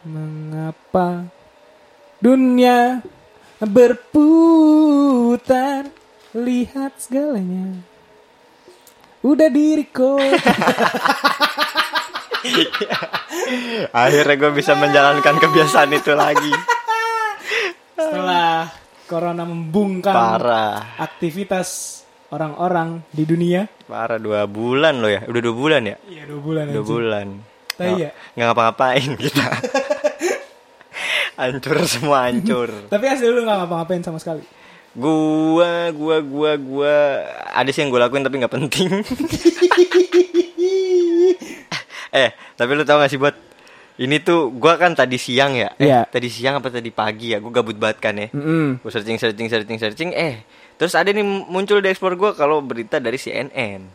Mengapa dunia berputar Lihat segalanya Udah diriku Akhirnya gue bisa menjalankan kebiasaan itu lagi. Setelah Corona membungkam Parah, aktivitas orang-orang di dunia parah dua bulan loh ya. Udah dua bulan ya? Iya dua bulan Dua anjing. bulan. Tai ya? Nggak ngapa-ngapain kita. hancur semua hancur. Tapi asli lu gak ngapa-ngapain sama sekali Gua, gua, gua, gua ada sih yang gue lakuin tapi nggak penting. eh, tapi lu tau gak sih buat ini tuh gua kan tadi siang ya. Eh, Iya. tadi siang apa tadi pagi ya? Gue gabut banget kan ya. Mm-mm. Gue searching, searching, searching, searching. Eh, terus ada nih muncul di explore gue kalau berita dari CNN.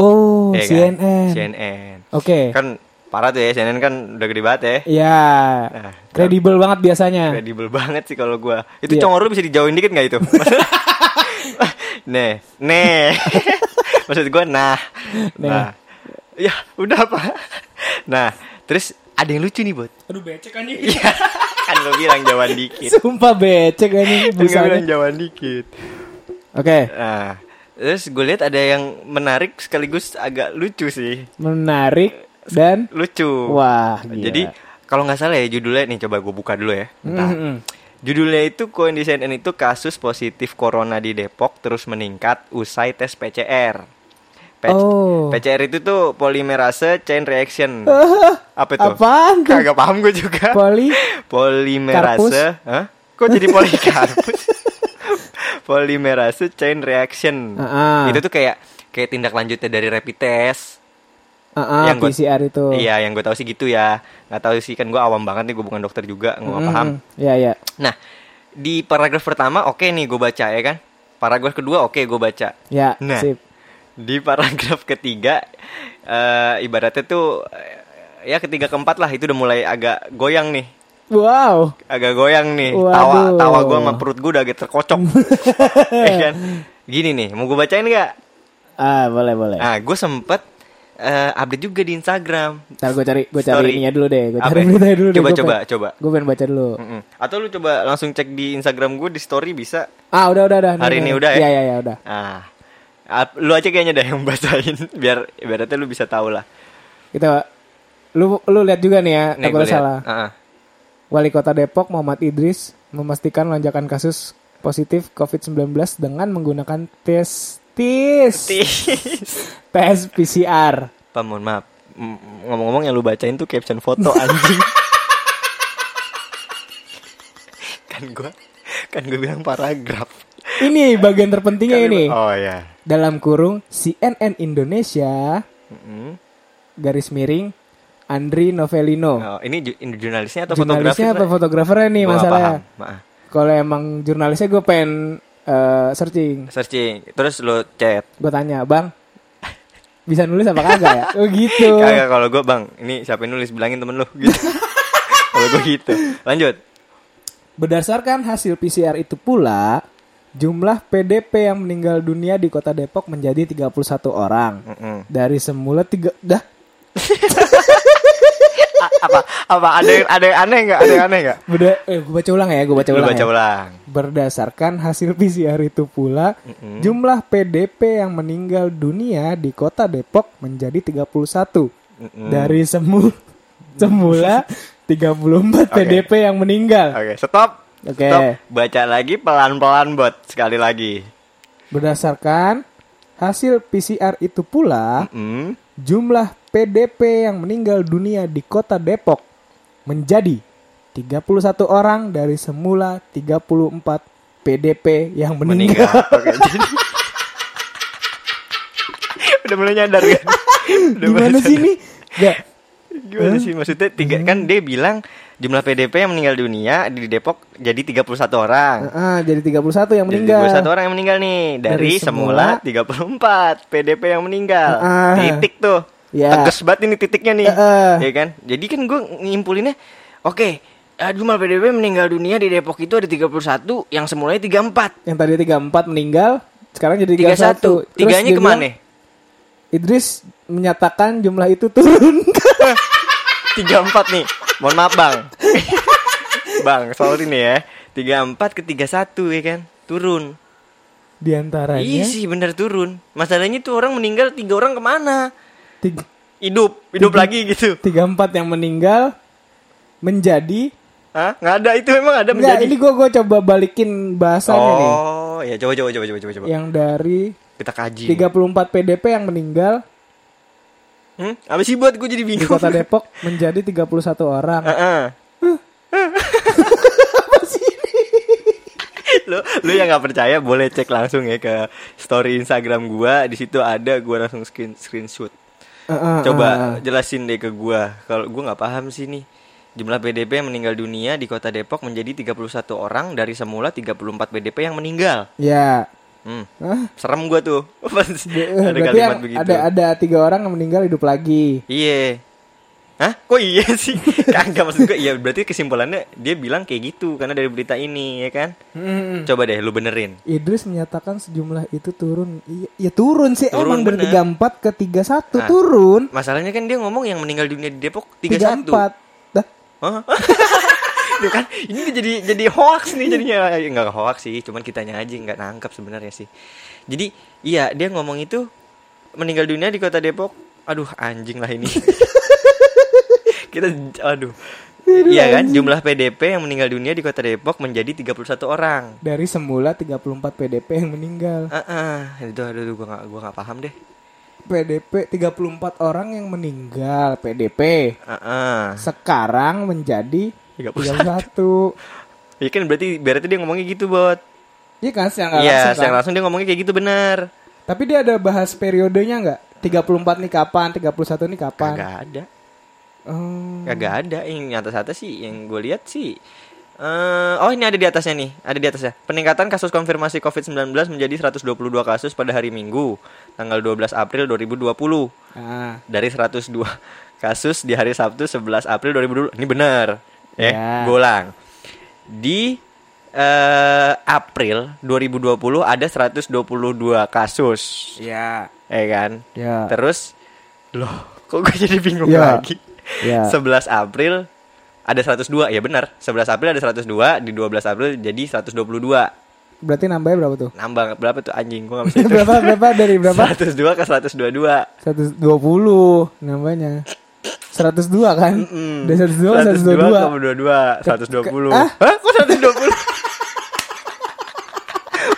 Oh kan? CNN CNN. Oke Kan parah tuh ya, CNN kan udah gede banget ya. Iya Nah, Kredibel banget biasanya Kredibel banget sih kalau gua. Itu Iya. congor lu bisa dijauhin dikit nggak itu? nih, nih. Maksud gua nah. Nih. Nah. Ya, udah apa? Nah, terus ada yang lucu nih, Bot. Aduh becek anjing Iya. kan lu bilang jauhan dikit. Sumpah becek anjing Kan gua bilang busanya. jauhan dikit. Oke Nah, terus gue lihat ada yang menarik sekaligus agak lucu sih. Menarik dan Lucu. Wah gila. Jadi kalau nggak salah ya judulnya nih coba gue buka dulu ya. Bentar. Mm-mm. Judulnya itu koin di CNN itu kasus positif corona di Depok terus meningkat usai tes PCR. P- Oh. PCR itu tuh polimerase chain reaction. Apa itu? Apaan tuh? Kagak paham gue juga. Poli polimerase, Hah? Kok jadi polikarpus? polimerase chain reaction. Ah, ah. Itu tuh kayak kayak tindak lanjutnya dari rapid test. Ah, ah, Yang gua- PCR itu Iya, yang gue tahu sih gitu ya. Nggak tahu sih kan gue awam banget nih, gue bukan dokter juga, gue nggak paham. Mm, Iya iya Nah, di paragraf pertama oke nih gue baca ya kan. Paragraf kedua oke gue baca. Ya Nah. sip Di paragraf ketiga eh ibaratnya tuh ya ketiga keempat lah itu udah mulai agak goyang nih. Wow Agak goyang nih. Waduh. Tawa tawa gue sama perut gue udah agak terkocok. ya kan? Gini nih, mau gue bacain nggak? Ah boleh boleh Nah, gue sempet eh, update juga di Instagram. Ntar gue cari gue cari Story. ininya dulu deh Gue cari ya? beritanya dulu deh Coba, Gua coba, pengen- coba. Gue pengen baca dulu Mm-mm. Atau lu coba langsung cek di Instagram gue di story bisa. Ah udah udah udah Hari nih, ini udah ya? Iya iya iya udah Ah, lu aja kayaknya dah yang bacain biar ibaratnya lu bisa tahu lah. Kita Lu lu lihat juga nih ya Nih salah Ah, ah. Wali Kota Depok Muhammad Idris memastikan lonjakan kasus positif COVID-19 dengan menggunakan tes tes Tis. tes PCR. Pak, mohon maaf. Ngomong-ngomong yang lu bacain tuh caption foto anjing. kan gua kan gue bilang paragraf. Ini bagian terpentingnya Kan ini. Oh ya. Dalam kurung CNN Indonesia Mm-mm. garis miring Andri Novelino. Oh, ini ju- ini jurnalisnya atau Jurnalisnya apa fotografer? fotografernya nih masalahnya. Kalau emang jurnalisnya gue pengen eh, searching. Searching. Terus lu chat. Gue tanya, "Bang, bisa nulis apa kagak ya?" Oh gitu. Kagak kalau gue bang, ini siapa yang nulis bilangin temen lu gitu. kalau gue gitu. Lanjut. Berdasarkan hasil PCR itu pula, jumlah PDP yang meninggal dunia di Kota Depok menjadi 31 orang. Mm-mm. Dari semula tiga dah apa apa ada yang ada yang aneh nggak? Ada yang aneh nggak? Beda, eh gue baca ulang ya, gue baca Lu ulang. baca ya. ulang. Berdasarkan hasil PCR itu pula, Mm-mm. jumlah PDP yang meninggal dunia di Kota Depok menjadi 31. Mm-mm. Dari semu semula 34 PDP yang meninggal. Oke, stop. Oke. Stop. Baca lagi pelan-pelan bot sekali lagi. Berdasarkan hasil PCR itu pula, Mm-mm. Jumlah PDP yang meninggal dunia di Kota Depok menjadi 31 orang dari semula 34 PDP yang meninggal. Meninggal. Udah mulai nyadar kan? Udah mulai Gimana sih ini? Gak. Gimana sih maksudnya tiga kan dia bilang jumlah PDP yang meninggal dunia di Depok jadi 31 orang. Ah, jadi 31 yang Jadi meninggal. 31 orang yang meninggal nih dari, Dari semula, semula 34 PDP yang meninggal. Ah. Titik tuh. Ya. Tegas banget ini titiknya nih. Ah. Ya kan? Jadi kan gue ngimpulinnya oke, eh, jumlah PDP meninggal dunia di Depok itu ada 31 yang semulanya 34. Yang tadi 34 meninggal, sekarang jadi 31. 31. Terus Tiganya ke mana? Idris menyatakan jumlah itu turun. 34 nih. Mohon maaf bang. bang, soal ini ya. 34 ke 31 ya kan. Turun. Di antaranya Iya sih bener turun. Masalahnya tuh orang meninggal tiga orang ke mana? tiga, Hidup, hidup lagi gitu. tiga empat yang meninggal menjadi Hah? Nggak ada itu memang ada Enggak, menjadi. ini gue gue coba balikin bahasanya nih. oh, ya coba coba coba coba coba coba. Yang dari Kita kaji. 34 PDP yang meninggal Hmm? Apa sih buat gue jadi di bingung? Kota Depok menjadi 31 orang. Heeh. lu lu yang nggak percaya boleh cek langsung ya ke story Instagram gua di situ ada gua langsung screen screenshot Eh, eh, coba jelasin deh ke gua kalau gua nggak paham sih nih jumlah PDP yang meninggal dunia di kota Depok menjadi 31 orang dari semula 34 PDP yang meninggal Ya. Hmm. Hah? serem gua tuh ada Berarti kalimat begitu ada ada tiga orang yang meninggal hidup lagi. Iya. Hah? Kok iya sih? Kagak maksud gue. Iya berarti kesimpulannya dia bilang kayak gitu karena dari berita ini ya kan. Hmm. Coba deh lu benerin. Idris menyatakan sejumlah itu turun. Iya, ya turun sih Turun emang dari bener. 34 ke 31 Nah. turun. Masalahnya kan dia ngomong yang meninggal dunia di Depok 31. 34. Dah. Tuh kan? Ini jadi jadi hoax nih jadinya. Ya, nggak hoax sih cuman kitanya aja nggak nangkep sebenarnya sih. Jadi iya dia ngomong itu meninggal dunia di kota Depok. Aduh anjing lah ini. Kita aduh. Iya kan? jumlah PDP yang meninggal dunia di kota Depok menjadi 31 orang. Dari semula 34 PDP yang meninggal. ah. itu aduh, aduh gua nggak gua nggak paham deh. PDP 34 orang yang meninggal PDP. ah ah. Sekarang menjadi 31. 31. ya kan berarti berarti dia ngomongnya gitu bot Iya kan secara nggak iya langsung secara kan? langsung dia ngomongnya kayak gitu benar Tapi dia ada bahas periodenya nggak? 34 nih kapan? 31 nih kapan? kagak ada Oh. Kagak ada yang atas atas sih yang gue lihat sih eh oh ini ada di atasnya nih ada di atasnya peningkatan kasus konfirmasi COVID-19 menjadi 122 kasus pada hari Minggu tanggal 12 April 2020 Nah, dari 102 kasus di hari Sabtu 11 April 2020 ini benar ya Ya. gue ulang di eh, April 2020 ada 122 kasus ya. ya kan Ya. terus loh kok gue jadi bingung Ya. lagi Ya. 11 April ada 102 ya benar 11 April ada 102 di 12 April jadi 122 Berarti nambahnya berapa tuh? nambah berapa tuh anjing gua gak bisa berapa berapa dari berapa? 102 ke 122 120 nambahnya. 102 kan? Mm. Dari 102 ke 102 122. ke 22 120 Ah? Hah kok 120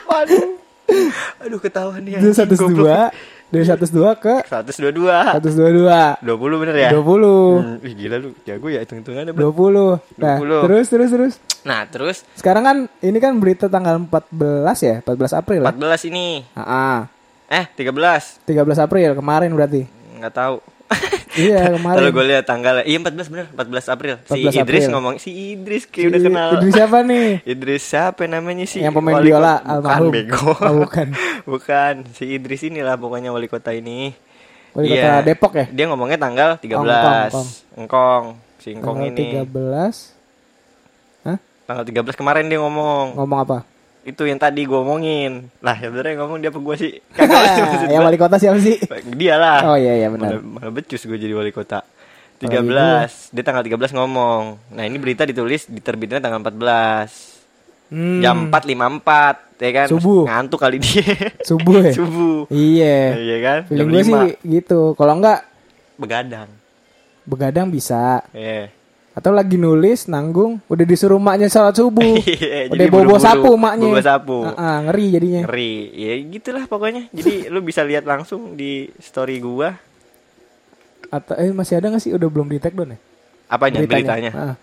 Waduh Aduh ketahuan nih goblok. 102 dari 102 ke 122 122. 20 bener ya 20. Hmm, Ih gila lu jago ya hitung-hitungannya bro. 20. Nah, 20. terus terus terus. Nah terus Sekarang kan ini kan berita tanggal 14 ya, 14 April ya. 14 ini Ah, Eh 13 13 April kemarin berarti. nggak tahu Iya, kemarin. Kalau gue lihat tanggalnya, iya 14 bener, 14 April. Si 14 Idris April. ngomong, si Idris kayak udah kenal. Idris siapa nih? Idris siapa namanya sih? Yang pemain Wali biola, kota- Bukan almarhum. bego. Oh, bukan. bukan. Si Idris inilah pokoknya wali kota ini. Wali Iya. kota Depok ya? Dia ngomongnya tanggal 13. Engkong, engkong. Engkong. Si Engkong Tanggal ini. 13. Hah? Tanggal 13 kemarin dia ngomong. Ngomong apa? Itu yang tadi gue omongin. Lah, sebenarnya ngomong dia apa gue sih? Yang wali kota siapa sih? Dia lah. Oh iya iya benar. Malah, malah becus gue jadi wali kota. Apalagi 13. Dia tanggal 13 ngomong. Nah, ini berita ditulis diterbitnya tanggal 14. Hmm, Jam 4.54 ya kan. Subuh. Ngantuk kali dia. Subuh ya? Subuh. Iya. Iya kan? Feeling Jam gue sih 5. gitu. Kalau enggak begadang. begadang bisa. Iya. Atau lagi nulis nanggung udah disuruh maknya sholat subuh. Iya, udah bobo buru-buru. sapu maknya. Bobo sapu. Ah, ah, ngeri jadinya. Ngeri. Ya gitulah pokoknya. Jadi lu bisa lihat langsung di story gua Atau eh masih ada gak sih udah belum di take down ya? apanya beritanya. Ah.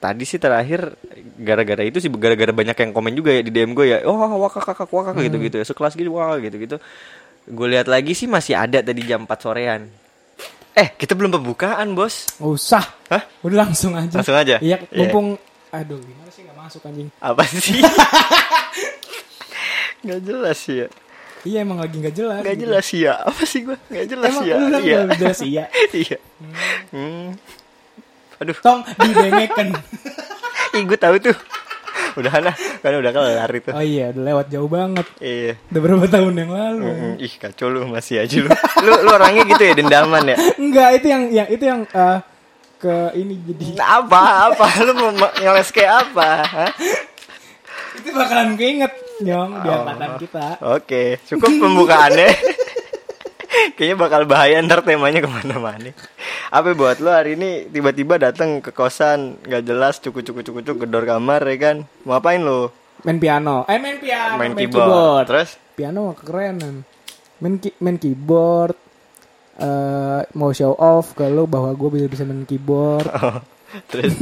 Tadi sih terakhir gara-gara itu sih gara-gara banyak yang komen juga ya di DM gue ya. Oh, wakak kakak wakak Hmm. gitu-gitu ya. Sekelas gitu wah gitu-gitu. Gue lihat lagi sih masih ada tadi jam 4 sorean. Eh, kita belum pembukaan, Bos. Nggak usah. Hah? Udah langsung aja. Langsung aja? Iya, Iya. mumpung aduh gimana sih nggak masuk anjing. Apa sih? Gak jelas ya. Iya emang lagi nggak jelas. Gak gitu. jelas ya. Apa sih gue? Gak jelas Emang ya. lu Iya. nggak jelas iya. Iya. Hmm. Aduh, Tong didengekan. ih gue tahu tuh. Udah lah, kan udah kelar itu. Oh iya, udah lewat jauh banget. Iya. Udah berapa tahun yang lalu. Mm, ih kacau lu masih aja lu. lu lu orangnya gitu ya dendaman ya. Enggak, itu yang yang itu yang eh, ke ini jadi apa apa lu mau ma- ngeles kayak apa Hah? itu bakalan keinget nyong di Oh. angkatan kita. oke cukup pembukaannya kayaknya bakal bahaya ntar temanya ke mana-mana. Apa buat lu hari ini tiba-tiba datang ke kosan nggak jelas cukup cukup cukup cukup gedor kamar ya kan? Mau apain lu Main piano. Eh main piano, main keyboard. terus? Piano mah kerenan. Main ki- main keyboard eh mau show off ke lu bahwa gue bisa bisa main keyboard. Oh, terus?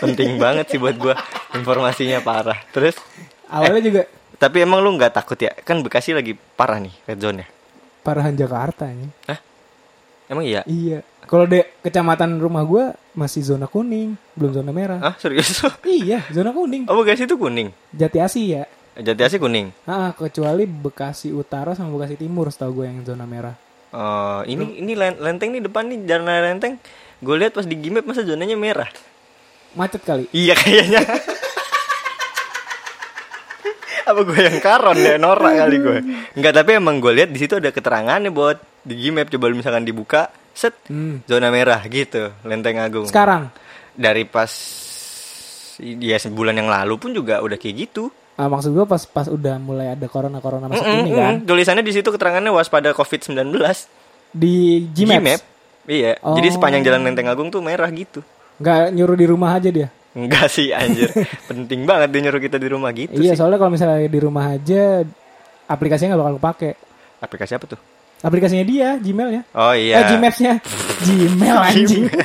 Penting banget sih buat gua. Informasinya parah. Terus? Awalnya juga tapi emang lu nggak takut ya? Kan Bekasi lagi parah nih red zone ya parahan Jakarta nya. emang iya Iya. Kalau di kecamatan rumah gue masih zona kuning, belum zona merah. ah serius Iya, zona kuning. oh Bekasi itu kuning Jati Asih ya. Jati Asih kuning Ah, kecuali Bekasi Utara sama Bekasi Timur setahu gue yang zona merah. Oh, ini ini len- lenteng nih depan nih jalan lenteng. Gue lihat pas di Gmap masa zonanya merah. Macet kali. Iya kayaknya. Apa gue yang karon ya norak kali gue. Enggak, tapi emang gue lihat di situ ada keterangannya buat di Gmap coba lu misalkan dibuka, set Hmm. zona merah gitu, Lenteng Agung. Sekarang Dari pas ya sebulan yang lalu pun juga udah kayak gitu. ah, maksud gue pas pas udah mulai ada corona corona masuk Mm-mm, ini kan mm. Tulisannya di situ keterangannya waspada COVID-19. di Gmaps. Gmap. Iya, Oh. jadi sepanjang jalan Lenteng Agung tuh merah gitu. nggak nyuruh di rumah aja dia. Enggak sih anjir. Penting banget dia nyuruh kita di rumah gitu iya, sih. soalnya kalau misalnya di rumah aja aplikasinya nggak bakal kepake. Aplikasi apa tuh? Aplikasinya dia, Gmailnya. Oh iya. Eh, Gmapsnya. Gmail anjing.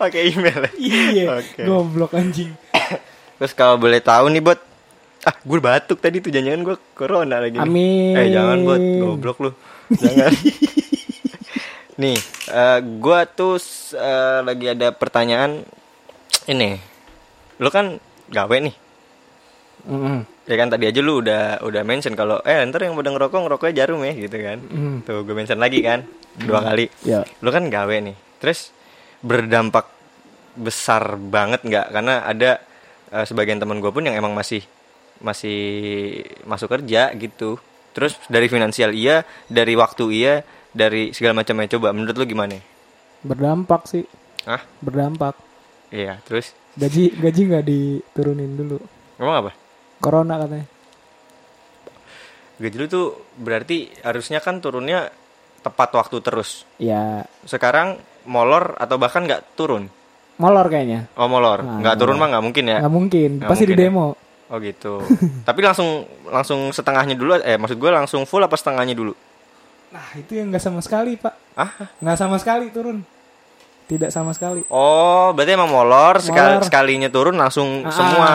Pakai email. ya? iya, Oke. goblok anjing. Terus kalau boleh tahu nih, Bot. Ah, gue batuk tadi tuh jangan-jangan gue corona lagi. nih. Amin. Eh, jangan, Bot. Goblok lu. Jangan. Nih, eh gue tuh eh, lagi ada pertanyaan ini. Lu kan gawe nih. Mm-mm. Ya kan tadi aja lu udah udah mention kalau eh ntar yang pada ngerokok ngerokoknya jarum ya gitu kan. Mm. Tuh gue mention lagi kan dua kali. Ya. Lu kan gawe nih. Terus berdampak besar banget nggak? Karena ada eh, sebagian teman gue pun yang emang masih masih masuk kerja gitu. Terus dari finansial iya, dari waktu iya, dari segala macamnya coba. Menurut lu gimana? Berdampak sih, Ah, berdampak. iya. Terus Gaji gaji nggak diturunin dulu. ngomong apa? Corona katanya. Gaji lu tuh berarti harusnya kan turunnya tepat waktu terus. Ya, Sekarang molor atau bahkan nggak turun? molor kayaknya. Oh molor, Nah, nggak turun mah nggak mungkin ya? Nggak mungkin, Nggak pasti di mungkin ya? demo. Oh gitu. Tapi langsung langsung setengahnya dulu. Eh maksud gue langsung full apa setengahnya dulu? Nah, itu yang nggak sama sekali, Pak. Ah? Nggak sama sekali turun. Tidak sama sekali. Oh berarti emang molor, sekali Molor. sekalinya turun langsung Ah, semua.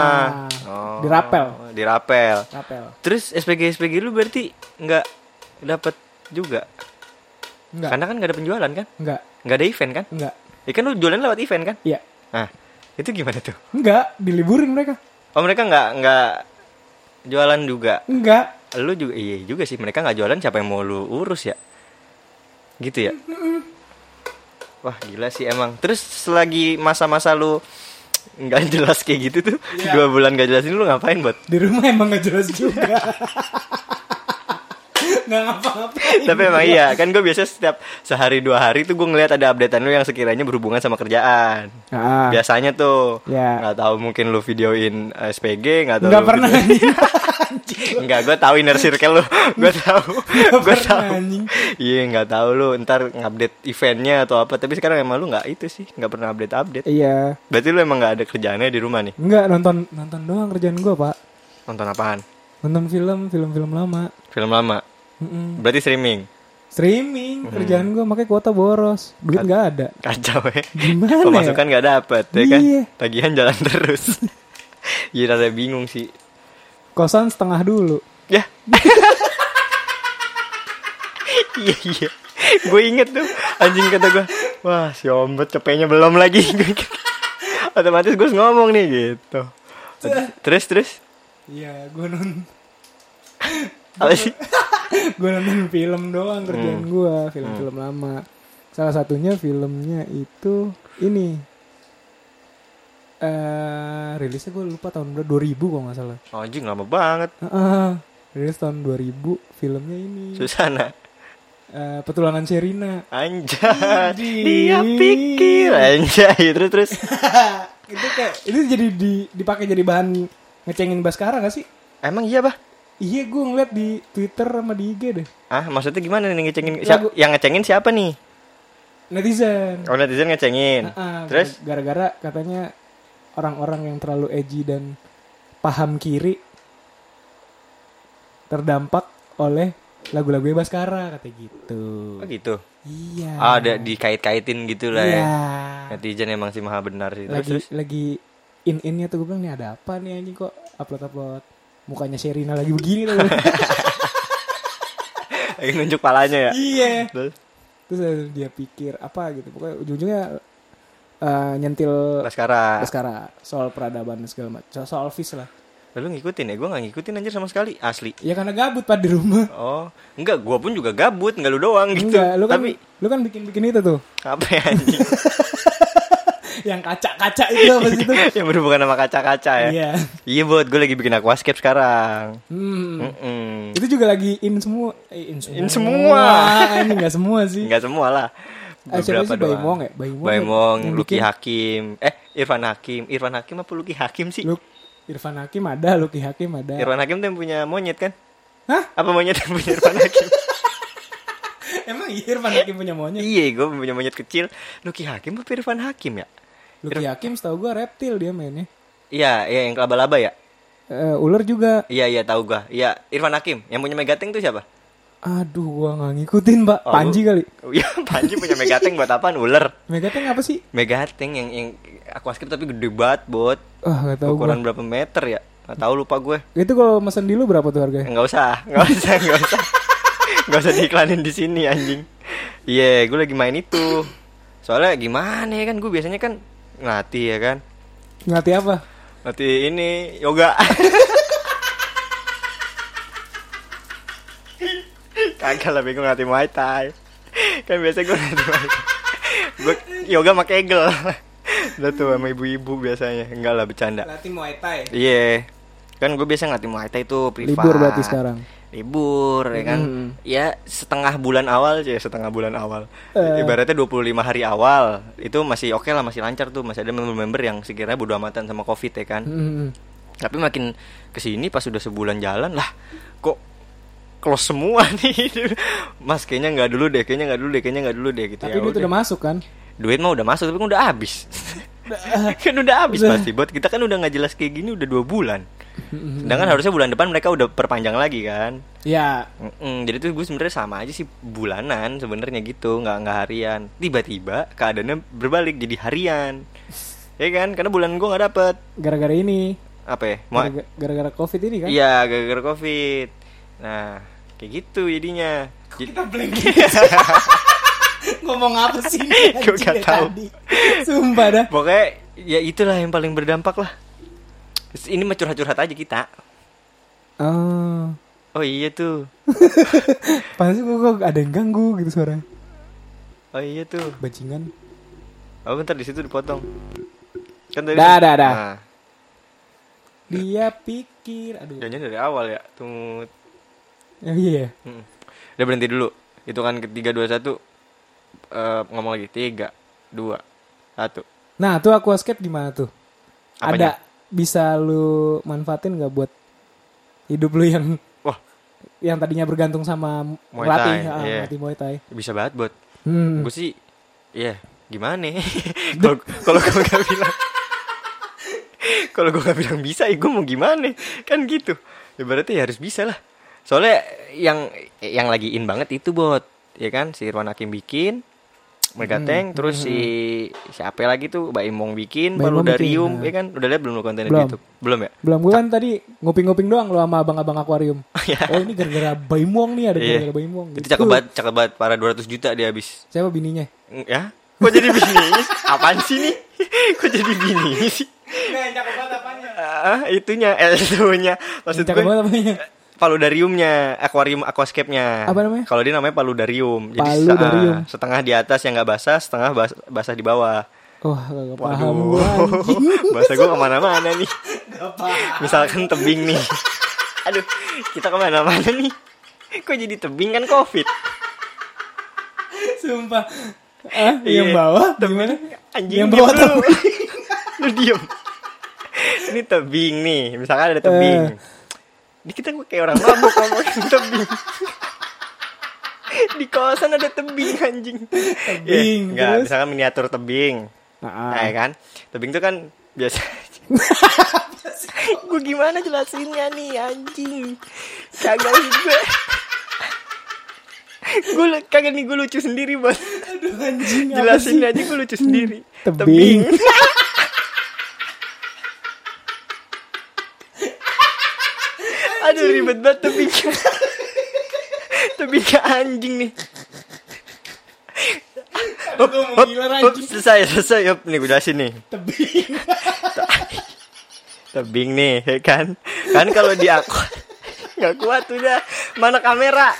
Oh, dirapel. Dirapel. Rapel. Terus SPG SPG lu berarti nggak dapat juga? Enggak. Karena kan nggak ada penjualan kan? Enggak. Nggak ada event kan? Enggak. Ya kan lu jualan lewat event kan? Iya. Nah itu gimana tuh? Enggak, diliburin mereka. Oh mereka nggak nggak jualan juga? Enggak. Lu juga iya juga sih mereka nggak jualan siapa yang mau lu urus ya gitu ya wah gila sih emang terus selagi masa-masa lu nggak jelas kayak gitu tuh Iya. dua bulan nggak jelasin lu ngapain buat Di rumah emang nggak jelas juga. Nggak ngapa-ngapain. tapi emang iya kan gue biasa setiap sehari dua hari tuh gue ngeliat ada updatean lu yang sekiranya berhubungan sama kerjaan Ah, biasanya tuh Ya. nggak tahu mungkin lu videoin eh, SPG nggak tahu Nggak pernah. nggak gue tahu inner circle lu. Gue tahu. Gue tahu. iya nggak tahu lu. Ntar ngupdate eventnya atau apa. Tapi sekarang emang lu nggak itu sih. Nggak pernah update update Iya. berarti lu emang nggak ada kerjaannya di rumah nih? Enggak nonton nonton doang kerjaan gua, Pak. nonton apaan? Nonton film, film-film lama. film lama? Mm-mm. berarti streaming? Streaming kerjaan gua makanya kuota boros. Duit nggak ada. kacau ya Gimana pemasukan ya? nggak dapet ya kan? Iya. tagihan jalan terus. Iya rada bingung sih Kosan setengah dulu. Ya. iya iya. Gue inget tuh anjing kata gue. Wah si ombet cepenya belum lagi. Otomatis gue ngomong nih gitu. Terus terus. Iya, Apa sih? gua nonton film doang kerjaan Hmm. gua, film-film lama. Salah satunya filmnya itu ini eh rilisnya gue lupa tahun berapa 2000 kok nggak salah. Oh, anjing lama banget. Heeh. rilis tahun 2000 filmnya ini. Susana. eh, petualangan Sherina. Anjay. Dia pikir anjay terus terus. itu kayak itu jadi di, dipakai jadi bahan ngecengin Baskara gak sih? Emang iya, Bah? Iya gue ngeliat di Twitter sama di IG deh. Ah, maksudnya gimana nih ngecengin Lagu- yang ngecengin siapa nih? Netizen. Oh, netizen ngecengin. Ah, Terus gara-gara katanya orang-orang yang terlalu edgy dan paham kiri terdampak oleh lagu-lagu Baskara kata gitu. oh gitu. Iya. Ah, ada dikait-kaitin gitu lah Iya. ya. Netizen emang sih maha benar sih. Terus, Lagi terus. lagi in-innya tuh gue bilang nih ada apa nih anjing kok upload-upload mukanya Sherina lagi begini tuh. lagi nunjuk palanya ya. iya. Terus Terus dia pikir apa gitu. Pokoknya ujung-ujungnya eh, nyentil Baskara. Baskara soal peradaban dan segala macam. Soal, soal fish lah. Lalu ngikutin ya? Gue gak ngikutin anjir sama sekali. Asli. Ya karena gabut pak di rumah. Oh, enggak, gua pun juga gabut, enggak lu doang gitu. Enggak, lu kan Tapi lu kan bikin-bikin itu tuh. apa ya anjing? Yang kaca-kaca itu apa sih itu? yang berhubungan sama kaca-kaca ya. Iya. Iya, buat gue lagi bikin aquascape sekarang. Hmm. Mm-mm. Itu juga lagi in semua. Eh, in semua. In semua. Ini enggak semua sih. Enggak semua lah. Siapa Beberapa sih? doang. Baimong ya? Baimong ya? Baimong, Yang Lucky bikin. Hakim. Eh, Irfan Hakim. Irfan Hakim apa Lucky Hakim sih? Lu Irfan Hakim ada, Lucky Hakim ada. Irfan Hakim tuh yang punya monyet kan? Hah? Apa monyet yang punya Irfan Hakim? Emang iya Irfan Hakim punya monyet? iya, gue punya monyet kecil. Lucky Hakim apa Irfan Hakim ya? Lucky Hakim setahu gua reptil dia mainnya. Iya, iya yang laba-laba ya? Eh, ular juga. Iya, iya tahu gua. Iya, Irfan Hakim. Yang punya Megateng tuh siapa? Aduh, gua nggak ngikutin, Pak. Oh, Panji kali. Oh, Iya, Panji punya Megateng buat apaan? Ular. Megateng apa sih? Megateng yang yang aquascape tapi gede banget, bot. Wah, nggak tahu gua. Ukuran berapa meter ya? Nggak tahu lupa gue. Itu kalau mesen di lu berapa tuh harganya? Enggak usah, enggak usah, enggak usah. Enggak usah diiklanin di sini anjing. Iya, gue lagi main itu. Soalnya gimana ya kan gue biasanya kan ngelatih ya kan. Ngerti apa? Ngelatih ini yoga. Kagak lah bingung ngelatih Muay Thai. Kan biasa gue ngelatih Muay Thai. Gue yoga sama kegel. Udah tuh sama ibu-ibu biasanya. Enggak lah bercanda. Latih Muay Thai. Iya. Kan gue biasa ngelatih Muay Thai itu privat. Libur berarti sekarang. Libur ya kan. Hmm. Ya setengah bulan awal aja, setengah bulan awal. Eh. Ibaratnya 25 hari awal itu masih oke lah, masih lancar tuh, masih ada member-member yang sekiranya bodo amatan sama Covid ya kan. Hmm. Tapi makin ke sini pas udah sebulan jalan lah, kok close semua nih. Mas kayaknya nggak dulu deh, kayaknya nggak dulu deh, kayaknya nggak dulu deh gitu Tapi ya. duit udah. udah masuk kan? Duit mah udah masuk tapi kan udah habis. kan udah habis pasti. Buat kita kan udah nggak jelas kayak gini udah dua bulan. Sedangkan harusnya bulan depan mereka udah perpanjang lagi kan. Ya, Mm-mm, jadi tuh gue sebenarnya sama aja sih bulanan sebenarnya gitu nggak nggak harian. Tiba-tiba keadaannya berbalik jadi harian. Ya kan? Karena bulan gue nggak dapet gara-gara ini. apa ya? Gara-gara Covid ini kan? Iya, gara-gara covid. Nah, kayak gitu jadinya. Jadi- Kita blank Ngomong apa sih nggak dari tahu. tadi? Sumpah dah. Pokoknya ya itulah yang paling berdampak lah. Ini mah curhat-curhat aja kita. Oh. Oh iya tuh. Pasti kok kok ada yang ganggu gitu suara. Oh iya tuh. Bajingan. Oh bentar di situ dipotong. Kan tadi. Dah, dah, dah. Nah, Dia pikir, aduh. jangan dari awal ya. Tunggu. Ya, iya. Hmm. Udah berhenti dulu. Itu kan ketiga dua satu. Eh, ngomong lagi tiga dua satu. Nah, tuh aquascape gimana tuh? Apanya? Ada bisa lu manfaatin nggak buat hidup lu yang Wah yang tadinya bergantung sama Muay Thai, ah, iya. melatih Muay Thai. bisa banget buat. Hmm. Gue sih, iya gimana? ya? Kalau kalau gue gak bilang, kalau gue gak bilang bisa, ya gue mau gimana? Kan gitu. Ya berarti ya harus bisa lah. Soalnya yang yang lagi in banget itu bot, ya kan? Si Irwan Hakim bikin, Megateng, terus si siapa lagi tuh, Mbak Imong bikin, Mbak Imong Paludarium, bikin, ya kan? Udah lihat belum lo kontennya Belum. di YouTube? Belum ya? Belum gue kan tadi nguping-nguping doang lu sama abang-abang akuarium. Iya. Oh ini gara-gara Baimong nih ada Iya. gara-gara Baimong. Itu cakep banget, cakep banget. Para 200 juta dia habis. Siapa bininya? Ya? Kok jadi bini? Apaan sih nih? Kok jadi bini sih? Nah, cakep banget apanya? Ah, itunya, eh, itunya. Maksud Cakep gue banget apanya? Paludariumnya, akuarium aquascape-nya. Apa namanya? Kalau dia namanya paludarium. Jadi Paludarium. ah, setengah di atas yang nggak basah, setengah bas- basah di bawah. Wah, gak paham gue bahasa gue ke mana-mana nih. Misalkan tebing nih. Aduh, kita ke mana-mana nih. Kok jadi tebing kan covid? Sumpah. Ah, Iya. yang bawah gimana? Anjing yang bawah tebing. Lu diem. Ini tebing nih, misalkan ada tebing. Eh. Ini kita kayak orang mabuk ngomongin tebing. Di kawasan ada tebing anjing. Tebing, Ya, enggak, misalkan miniatur tebing. Ah, Nah, ya kan? Tebing itu kan biasa. gue gimana jelasinnya nih anjing? Kagak juga. gue kagak nih gue lucu sendiri bos. Aduh anjing Jelasin aja gue lucu sendiri. Tebing. Aduh ribet banget tebing. tebing ke anjing nih. Gila hop, anjing. selesai, selesai. Yop, nih jelasin nih. Tebing. Tebing nih, ya kan? Kan kalau di aku nggak kuat udah. Mana kamera?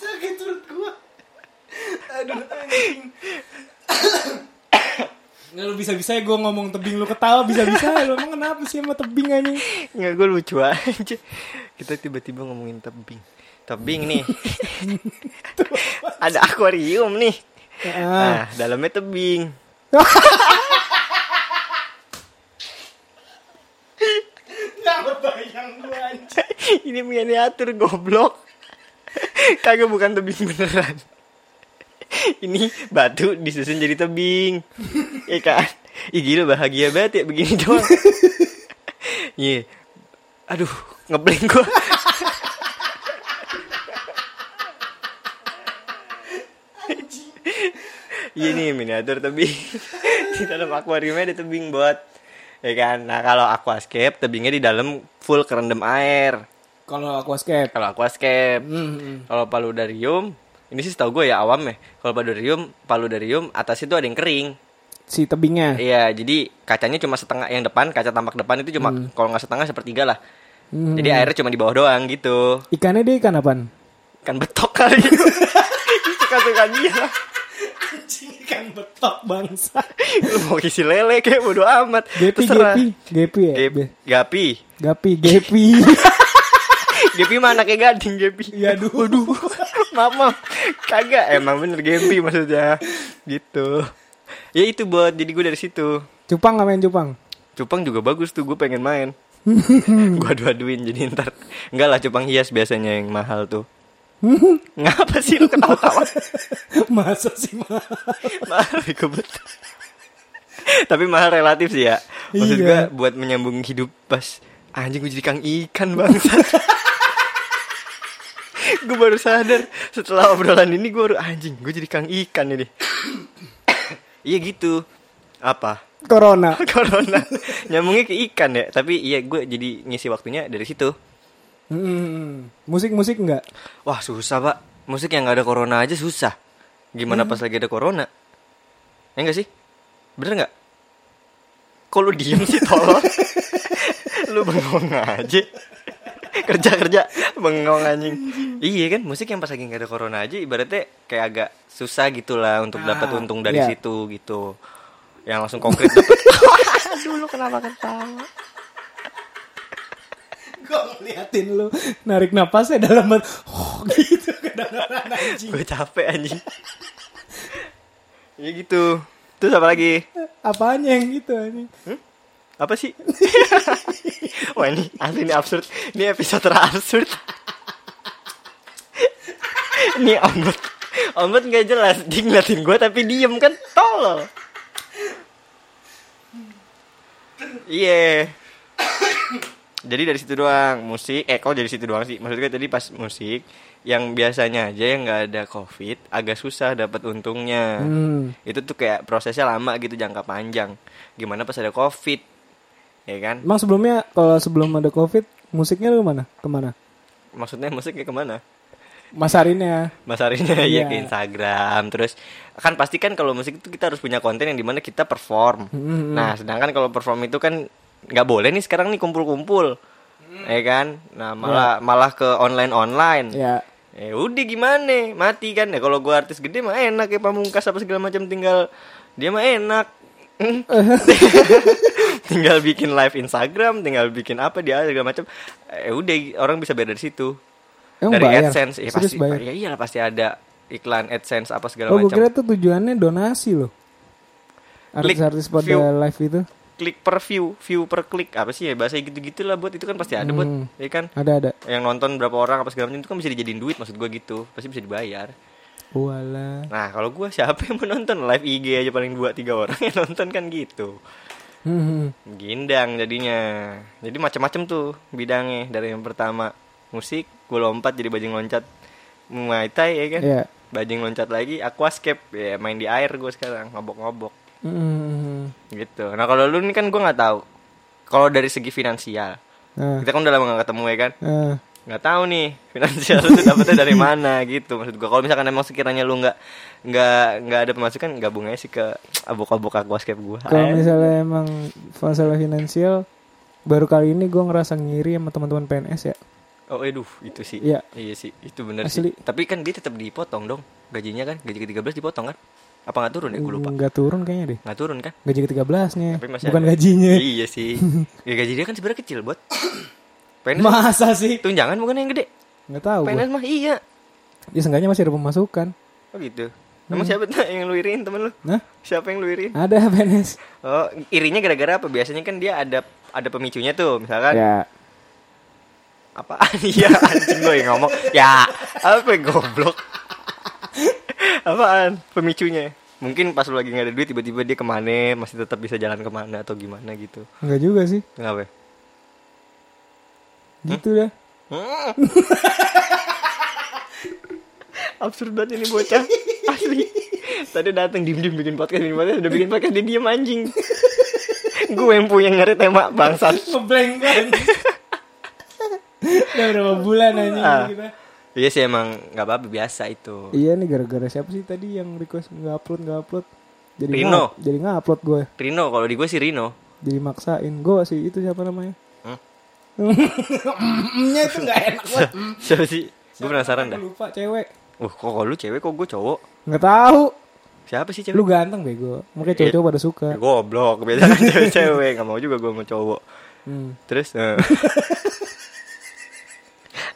Sakit perut gua. Aduh anjing. Nggak lu bisa-bisa gue ngomong tebing lu ketawa bisa-bisa lu emang kenapa sih sama tebing anjing? Nggak gue lucu aja. Kita tiba-tiba ngomongin tebing. Tebing nih. Ada akuarium nih. Ah. Nah, dalamnya tebing. Ini miniatur goblok. Kagak bukan tebing beneran. Ini batu disusun jadi tebing. Ya kan? Ih gila bahagia banget ya begini doang. Iya. Aduh, ngeblank gua. Iya nih miniatur tebing. di dalam akuariumnya ada tebing buat ya kan. Nah, kalau aquascape tebingnya di dalam full kerendam air. Kalau aquascape. Kalau aquascape, Hmm. kalau paludarium, ini sih setahu gue ya awam ya. Kalau paludarium, paludarium atas itu ada yang kering. Si tebingnya. Iya, jadi kacanya cuma setengah yang depan, kaca tampak depan itu cuma kalau nggak setengah sepertiga lah. Hmm. Jadi airnya cuma di bawah doang gitu. Ikannya dia ikan apaan? Kan betok kali. Suka-suka dia lah. Ikan betok bangsa. Lu mau isi lele kayak bodo amat. Gepi, Terserah. gepi, gepi ya. Gep- Gapi. Gapi, gepi. Gepi mana kayak gading Gepi. Ya aduh. Waduh. maaf, maaf. Kagak, emang bener Gepi maksudnya. Gitu. Ya itu buat jadi gue dari situ. Cupang nggak main cupang? Cupang juga bagus tuh, gue pengen main. gue adu-aduin jadi ntar. Enggak lah, cupang hias biasanya yang mahal tuh. Ngapa sih lu ketawa-tawa? Masa sih mah? mahal bego betul. Tapi mahal relatif sih ya. Maksud Iya. gue buat menyambung hidup pas anjing gue jadi kang ikan bangsa. gue baru sadar setelah obrolan ini gue baru anjing gue jadi kang ikan ini. Iya gitu. Apa? Corona. Corona nyambungnya ke ikan ya. Tapi iya gue jadi ngisi waktunya dari situ. Hmm. Musik-musik enggak? Wah susah pak. Musik yang nggak ada corona aja susah. Gimana pas lagi ada corona? Ya enggak sih? Bener nggak? Kok lu diem sih tolong? lu bengong aja. Kerja kerja bengong anjing. Iya kan musik yang pas lagi nggak ada corona aja ibaratnya kayak agak susah gitulah untuk dapat Ah, untung dari iya. situ gitu. Yang langsung konkret dapat. Aduh lu kenapa ketawa? Gue ngeliatin lu narik napasnya dalam banget. Oh, gitu kedengeran anjing. Gue capek anjing. Ya gitu. Terus apa lagi? Apanya yang gitu anjing? Apa sih? Wah ini asli ini absurd. Ini episode terabsurd. ini ombud. Ombud nggak jelas. Dia ngeliatin gue tapi diem kan. Tolol. Iya. Jadi dari situ doang musik. Eh kok dari situ doang sih? Maksud gue tadi pas musik yang biasanya aja yang nggak ada covid agak susah dapat untungnya Hmm. itu tuh kayak prosesnya lama gitu jangka panjang gimana pas ada covid ya kan Emang sebelumnya kalau sebelum ada covid musiknya lu mana? Ke mana? maksudnya musiknya ke mana Masarinnya. Mas Arinya ya Iya. ke Instagram terus kan pasti kan kalau musik itu kita harus punya konten yang di mana kita perform Hmm. nah sedangkan kalau perform itu kan nggak boleh nih sekarang nih kumpul-kumpul ya kan nah malah malah ke online online Ya. Eh udah gimana mati kan ya kalau gua artis gede mah enak ya pamungkas apa segala macam tinggal dia mah enak tinggal bikin live Instagram tinggal bikin apa dia segala macam eh udah orang bisa bayar dari situ Emang dari bayar? AdSense ya Serius pasti bayar? ya iyalah pasti ada iklan AdSense apa segala Oh, gue macam kira tuh tujuannya donasi loh. Artis-artis pada view. live itu klik per view view per klik apa sih ya bahasa gitu-gitu lah buat itu kan pasti ada buat Hmm. ya kan ada ada. yang nonton berapa orang apa segala macam itu kan bisa dijadiin duit maksud gua gitu pasti bisa dibayar Walah. nah kalau gua siapa yang mau nonton live IG aja paling dua tiga orang yang nonton kan gitu Hmm. gindang jadinya jadi macam-macam tuh bidangnya dari yang pertama musik gue lompat jadi bajing loncat muay thai ya kan Ya. bajing loncat lagi aquascape ya main di air gue sekarang ngobok-ngobok Hmm. gitu nah kalau lu nih kan gue nggak tahu kalau dari segi finansial Nah. kita kan udah lama gak ketemu ya kan Nah. Nggak tahu nih finansial itu dapetnya dari mana gitu maksud gua kalau misalkan emang sekiranya lu nggak nggak nggak ada pemasukan gabung aja sih ke abok-abok aquascape gua Kalau misalnya emang masalah finansial baru kali ini gue ngerasa ngiri sama teman-teman PNS ya. oh aduh itu sih Iya. iya sih itu benar sih tapi kan dia tetap dipotong dong gajinya kan gaji ke 13 dipotong kan apa nggak turun ya gue lupa Nggak turun kayaknya deh. nggak turun kan Gaji ke-13 nya. Tapi masih Bukan ada. gajinya. iya sih ya gaji dia kan sebenarnya kecil buat PNS Masa sih? tunjangan bukan yang gede Nggak tahu. gua. PNS mah iya Ya seenggaknya masih ada pemasukan. oh gitu emang siapa tuh yang lu iriin temen lu Nah, siapa yang lu iriin ada PNS. Oh, irinya gara-gara apa? Biasanya kan dia ada ada pemicunya tuh, misalkan Ya, apaan? Iya, anjing gue yang ngomong. Ya, apa goblok? apaan pemicunya? Mungkin pas lu lagi nggak ada duit tiba-tiba dia ke mana, masih tetap bisa jalan ke mana atau gimana gitu. enggak juga sih. Kenapa? Gitu dah. Hmm. Absurd banget ini bocah Asli Tadi datang diem-diem bikin podcast podcast Udah bikin podcast Dia diem anjing Gue yang punya nyari tema bangsat Ngeblank kan. Udah berapa bulan aja Ah. kita. Iya sih emang nggak apa-apa biasa itu. Iya nih gara-gara siapa sih tadi yang request nggak upload nggak upload. Jadi Rino. nggak- jadi nggak upload gue. Rino kalau di gue sih Rino. Jadi maksain gue sih itu siapa namanya? Nya itu nggak enak banget. Siapa sih? Gue penasaran dah. Lupa cewek. Wah kok lu cewek kok gue cowok? Nggak tahu. Siapa sih cewek? Lu ganteng bego. Makanya cowok-cowok pada suka. Ya, Goblok, biasa kan cewek-cewek Gak mau juga gue sama cowok Hmm. Terus eh.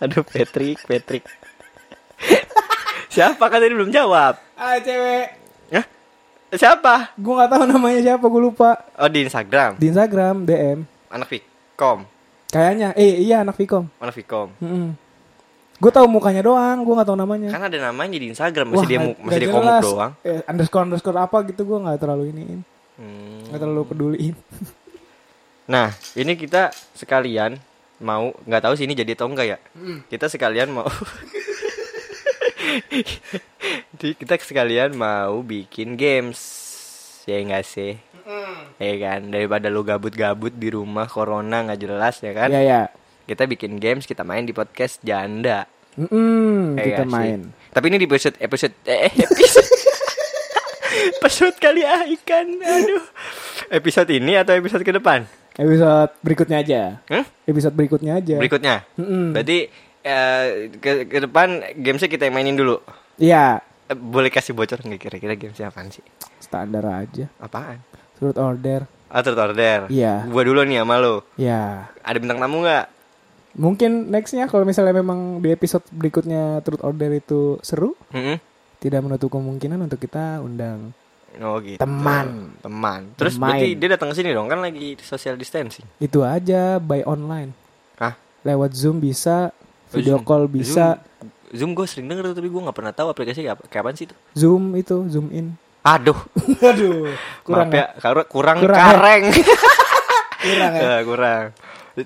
Aduh Patrick, Patrick Siapa kan tadi belum jawab Ah cewek. Hah? Siapa? Gue nggak tahu namanya siapa. Gue lupa. Oh di Instagram Di Instagram DM. Anak Vicom Kayaknya. Eh iya anak Vicom. Anak Vicom Gue tahu mukanya doang. Gue nggak tahu namanya. Kan ada namanya di Instagram Masih dia, masih dia komuk doang Eh, underscore underscore apa gitu gue nggak terlalu iniin. Hmm. Nggak terlalu peduliin. Nah, ini kita sekalian mau nggak tahu sih ini jadi atau enggak ya. Hmm. Kita sekalian mau Di- kita sekalian mau bikin games. Ya enggak sih? Ya kan, daripada lu gabut-gabut di rumah corona nggak jelas ya kan. Iya ya. Kita bikin games, kita main di podcast janda. Mm-mm, Ya kita sih? main. Tapi ini di episode episode eh episode episode kali ah ikan. Aduh. Episode ini atau episode ke depan? Episode berikutnya aja. Hmm? Episode berikutnya aja. Berikutnya. Mm-mm. Berarti eh, ke, ke depan gamesnya kita yang mainin dulu. Iya, Eh, boleh kasih bocor nggak kira-kira gamesnya apaan sih? standar aja. Apaan? Surat order. Atur order. Iya. Gua dulu nih sama lo. Ya. Ada bintang tamu nggak? Mungkin nextnya kalau misalnya memang di episode berikutnya truth order itu seru, Mm-mm. tidak menutup kemungkinan untuk kita undang. Oh gitu. Teman. Teman. Terus Bermain. berarti dia datang ke sini dong kan lagi social distancing. Itu aja by online. Hah? Lewat Zoom bisa, video Zoom. call bisa. Zoom, Zoom gue sering denger tapi gue nggak pernah tahu aplikasinya kayak apa. Kapan sih itu? Zoom itu, zoom in. Aduh. Aduh, kurang Maaf ya, kurang kurang, Kurang ya? kareng. Kurang ya? Eh, kurang.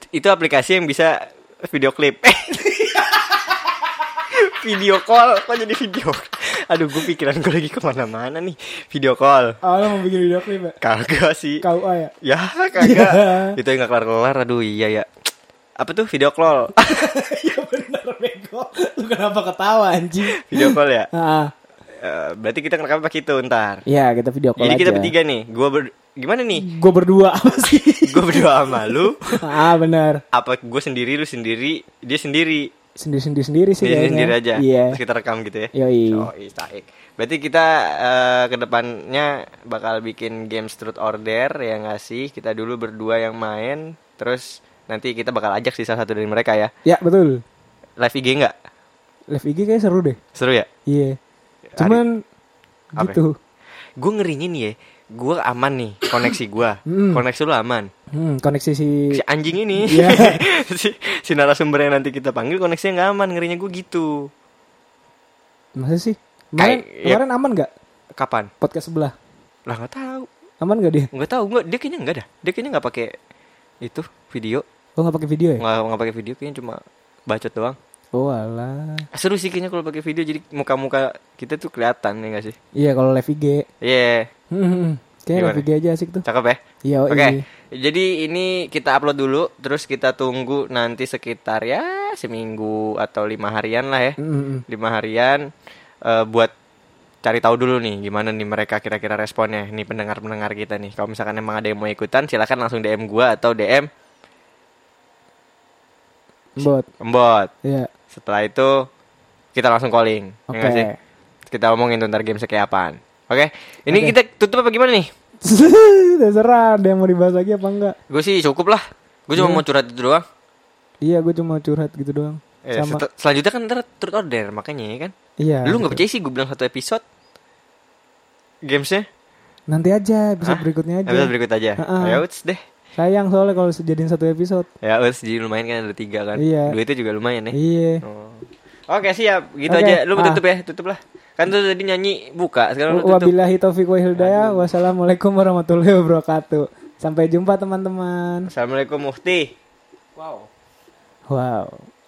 Itu aplikasi yang bisa video klip. video call, kok jadi video? Aduh, gue pikiran gue lagi ke mana-mana nih. Video call. Oh, lo mau bikin video klip ya? Kagak sih. KUA ya? Ya, kagak. Itu yang gak kelar-kelar. Aduh, iya ya. Apa tuh video call? ya bener bego. Lu kenapa ketawa anjing? video call ya. Ah, Eh, berarti kita ngerekam pakai itu ntar. iya kita video call Jadi aja. kita bertiga nih. Gua ber... gimana nih? Gue berdua apa sih? Gue berdua sama lu. ah benar. Apa gue sendiri, lu sendiri, dia sendiri. Sendiri sendiri sih Sendiri, sendiri aja. Iya. Terus kita rekam gitu ya. Yoi. So, taik. Berarti kita eh, ke depannya bakal bikin games truth order ya nggak sih? Kita dulu berdua yang main, terus nanti kita bakal ajak sih salah satu dari mereka ya. Ya betul. Live IG nggak? live IG kayak seru deh. Seru ya? Iya. Cuman ya? gitu. Gue ngerinya nih ya. Gue aman nih koneksi gue. Hmm. Koneksi lu aman. Hmm, koneksi si Si anjing ini. Iya. si, si narasumber yang nanti kita panggil koneksinya nggak aman. Ngerinya gue gitu. masa sih? Kemarin, Kayak- ya. kemarin aman nggak Kapan? podcast sebelah? Lah nggak tahu. Aman nggak dia? Nggak tahu. Nggak. Dia kayaknya nggak dah. Dia kayaknya nggak pakai itu video. Oh nggak pakai video ya? Nggak nggak pakai video. Kayaknya cuma bacot doang. Oh alah. Seru sih kayaknya kalau pakai video. Jadi muka-muka kita tuh kelihatan ya nggak sih? Iya kalau live IG. Iya. Hmm, hmm. Kayaknya live IG aja asik tuh. Cakep ya? Iya, Oke, iya. jadi ini kita upload dulu, terus kita tunggu nanti sekitar ya seminggu atau lima harian lah ya, Hmm, hmm, hmm. lima harian eh, buat cari tahu dulu nih gimana nih mereka kira-kira responnya, nih pendengar-pendengar kita nih. Kalau misalkan emang ada yang mau ikutan, silakan langsung DM gua atau DM Bot. Mbot. Iya. Setelah itu kita langsung calling, ya Oke. nggak sih? Kita omongin tuh ntar game kayak apaan. Oke, ini Oke. kita tutup apa gimana nih? Terserah ada yang mau dibahas lagi apa enggak. Gue sih cukup lah. Gue cuma Iya. mau curhat itu doang. Iya, gue cuma curhat gitu doang. Eh, Sama setel- selanjutnya kan ntar turut order makanya ya kan. iya. Lu nggak percaya sih gue bilang satu episode gamesnya? Nanti aja episode Hah? berikutnya aja. Episode berikut aja. Ya uts deh. Sayang soalnya kalau sejadiin satu episode. Ya uts jadi lumayan kan ada tiga kan. Iya. Dua itu juga lumayan ya. Iya. Oh. Oke siap, gitu Oke, aja. Lu ah. tutup ya, tutup lah. Kan tuh tadi nyanyi buka, sekarang lu tutup. Wabillahi taufiq wa hidayah. Wassalamualaikum warahmatullahi wabarakatuh. Sampai jumpa teman-teman. Assalamualaikum Mufti. Wow.